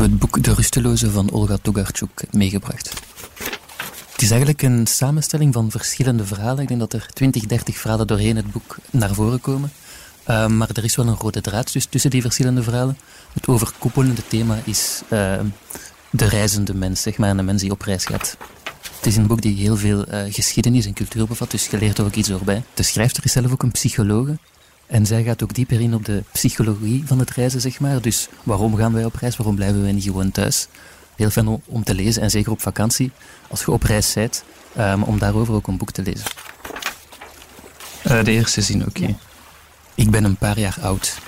heb het boek De Rusteloze van Olga Tokarczuk meegebracht. Het is eigenlijk een samenstelling van verschillende verhalen. Ik denk dat er 20, 30 verhalen doorheen het boek naar voren komen. Uh, maar er is wel een rode draad dus tussen die verschillende verhalen. Het overkoepelende thema is uh, de reizende mens, zeg maar, een mens die op reis gaat. Het is een boek die heel veel uh, geschiedenis en cultuur bevat, dus je leert er ook iets doorbij. De schrijfster is zelf ook een psychologe. En zij gaat ook dieper in op de psychologie van het reizen, zeg maar. Dus waarom gaan wij op reis? Waarom blijven wij niet gewoon thuis? Heel fijn om, te lezen, en zeker op vakantie, als je op reis bent, um, om daarover ook een boek te lezen. Uh, de eerste zin, oké. Okay. Ja. Ik ben een paar jaar oud.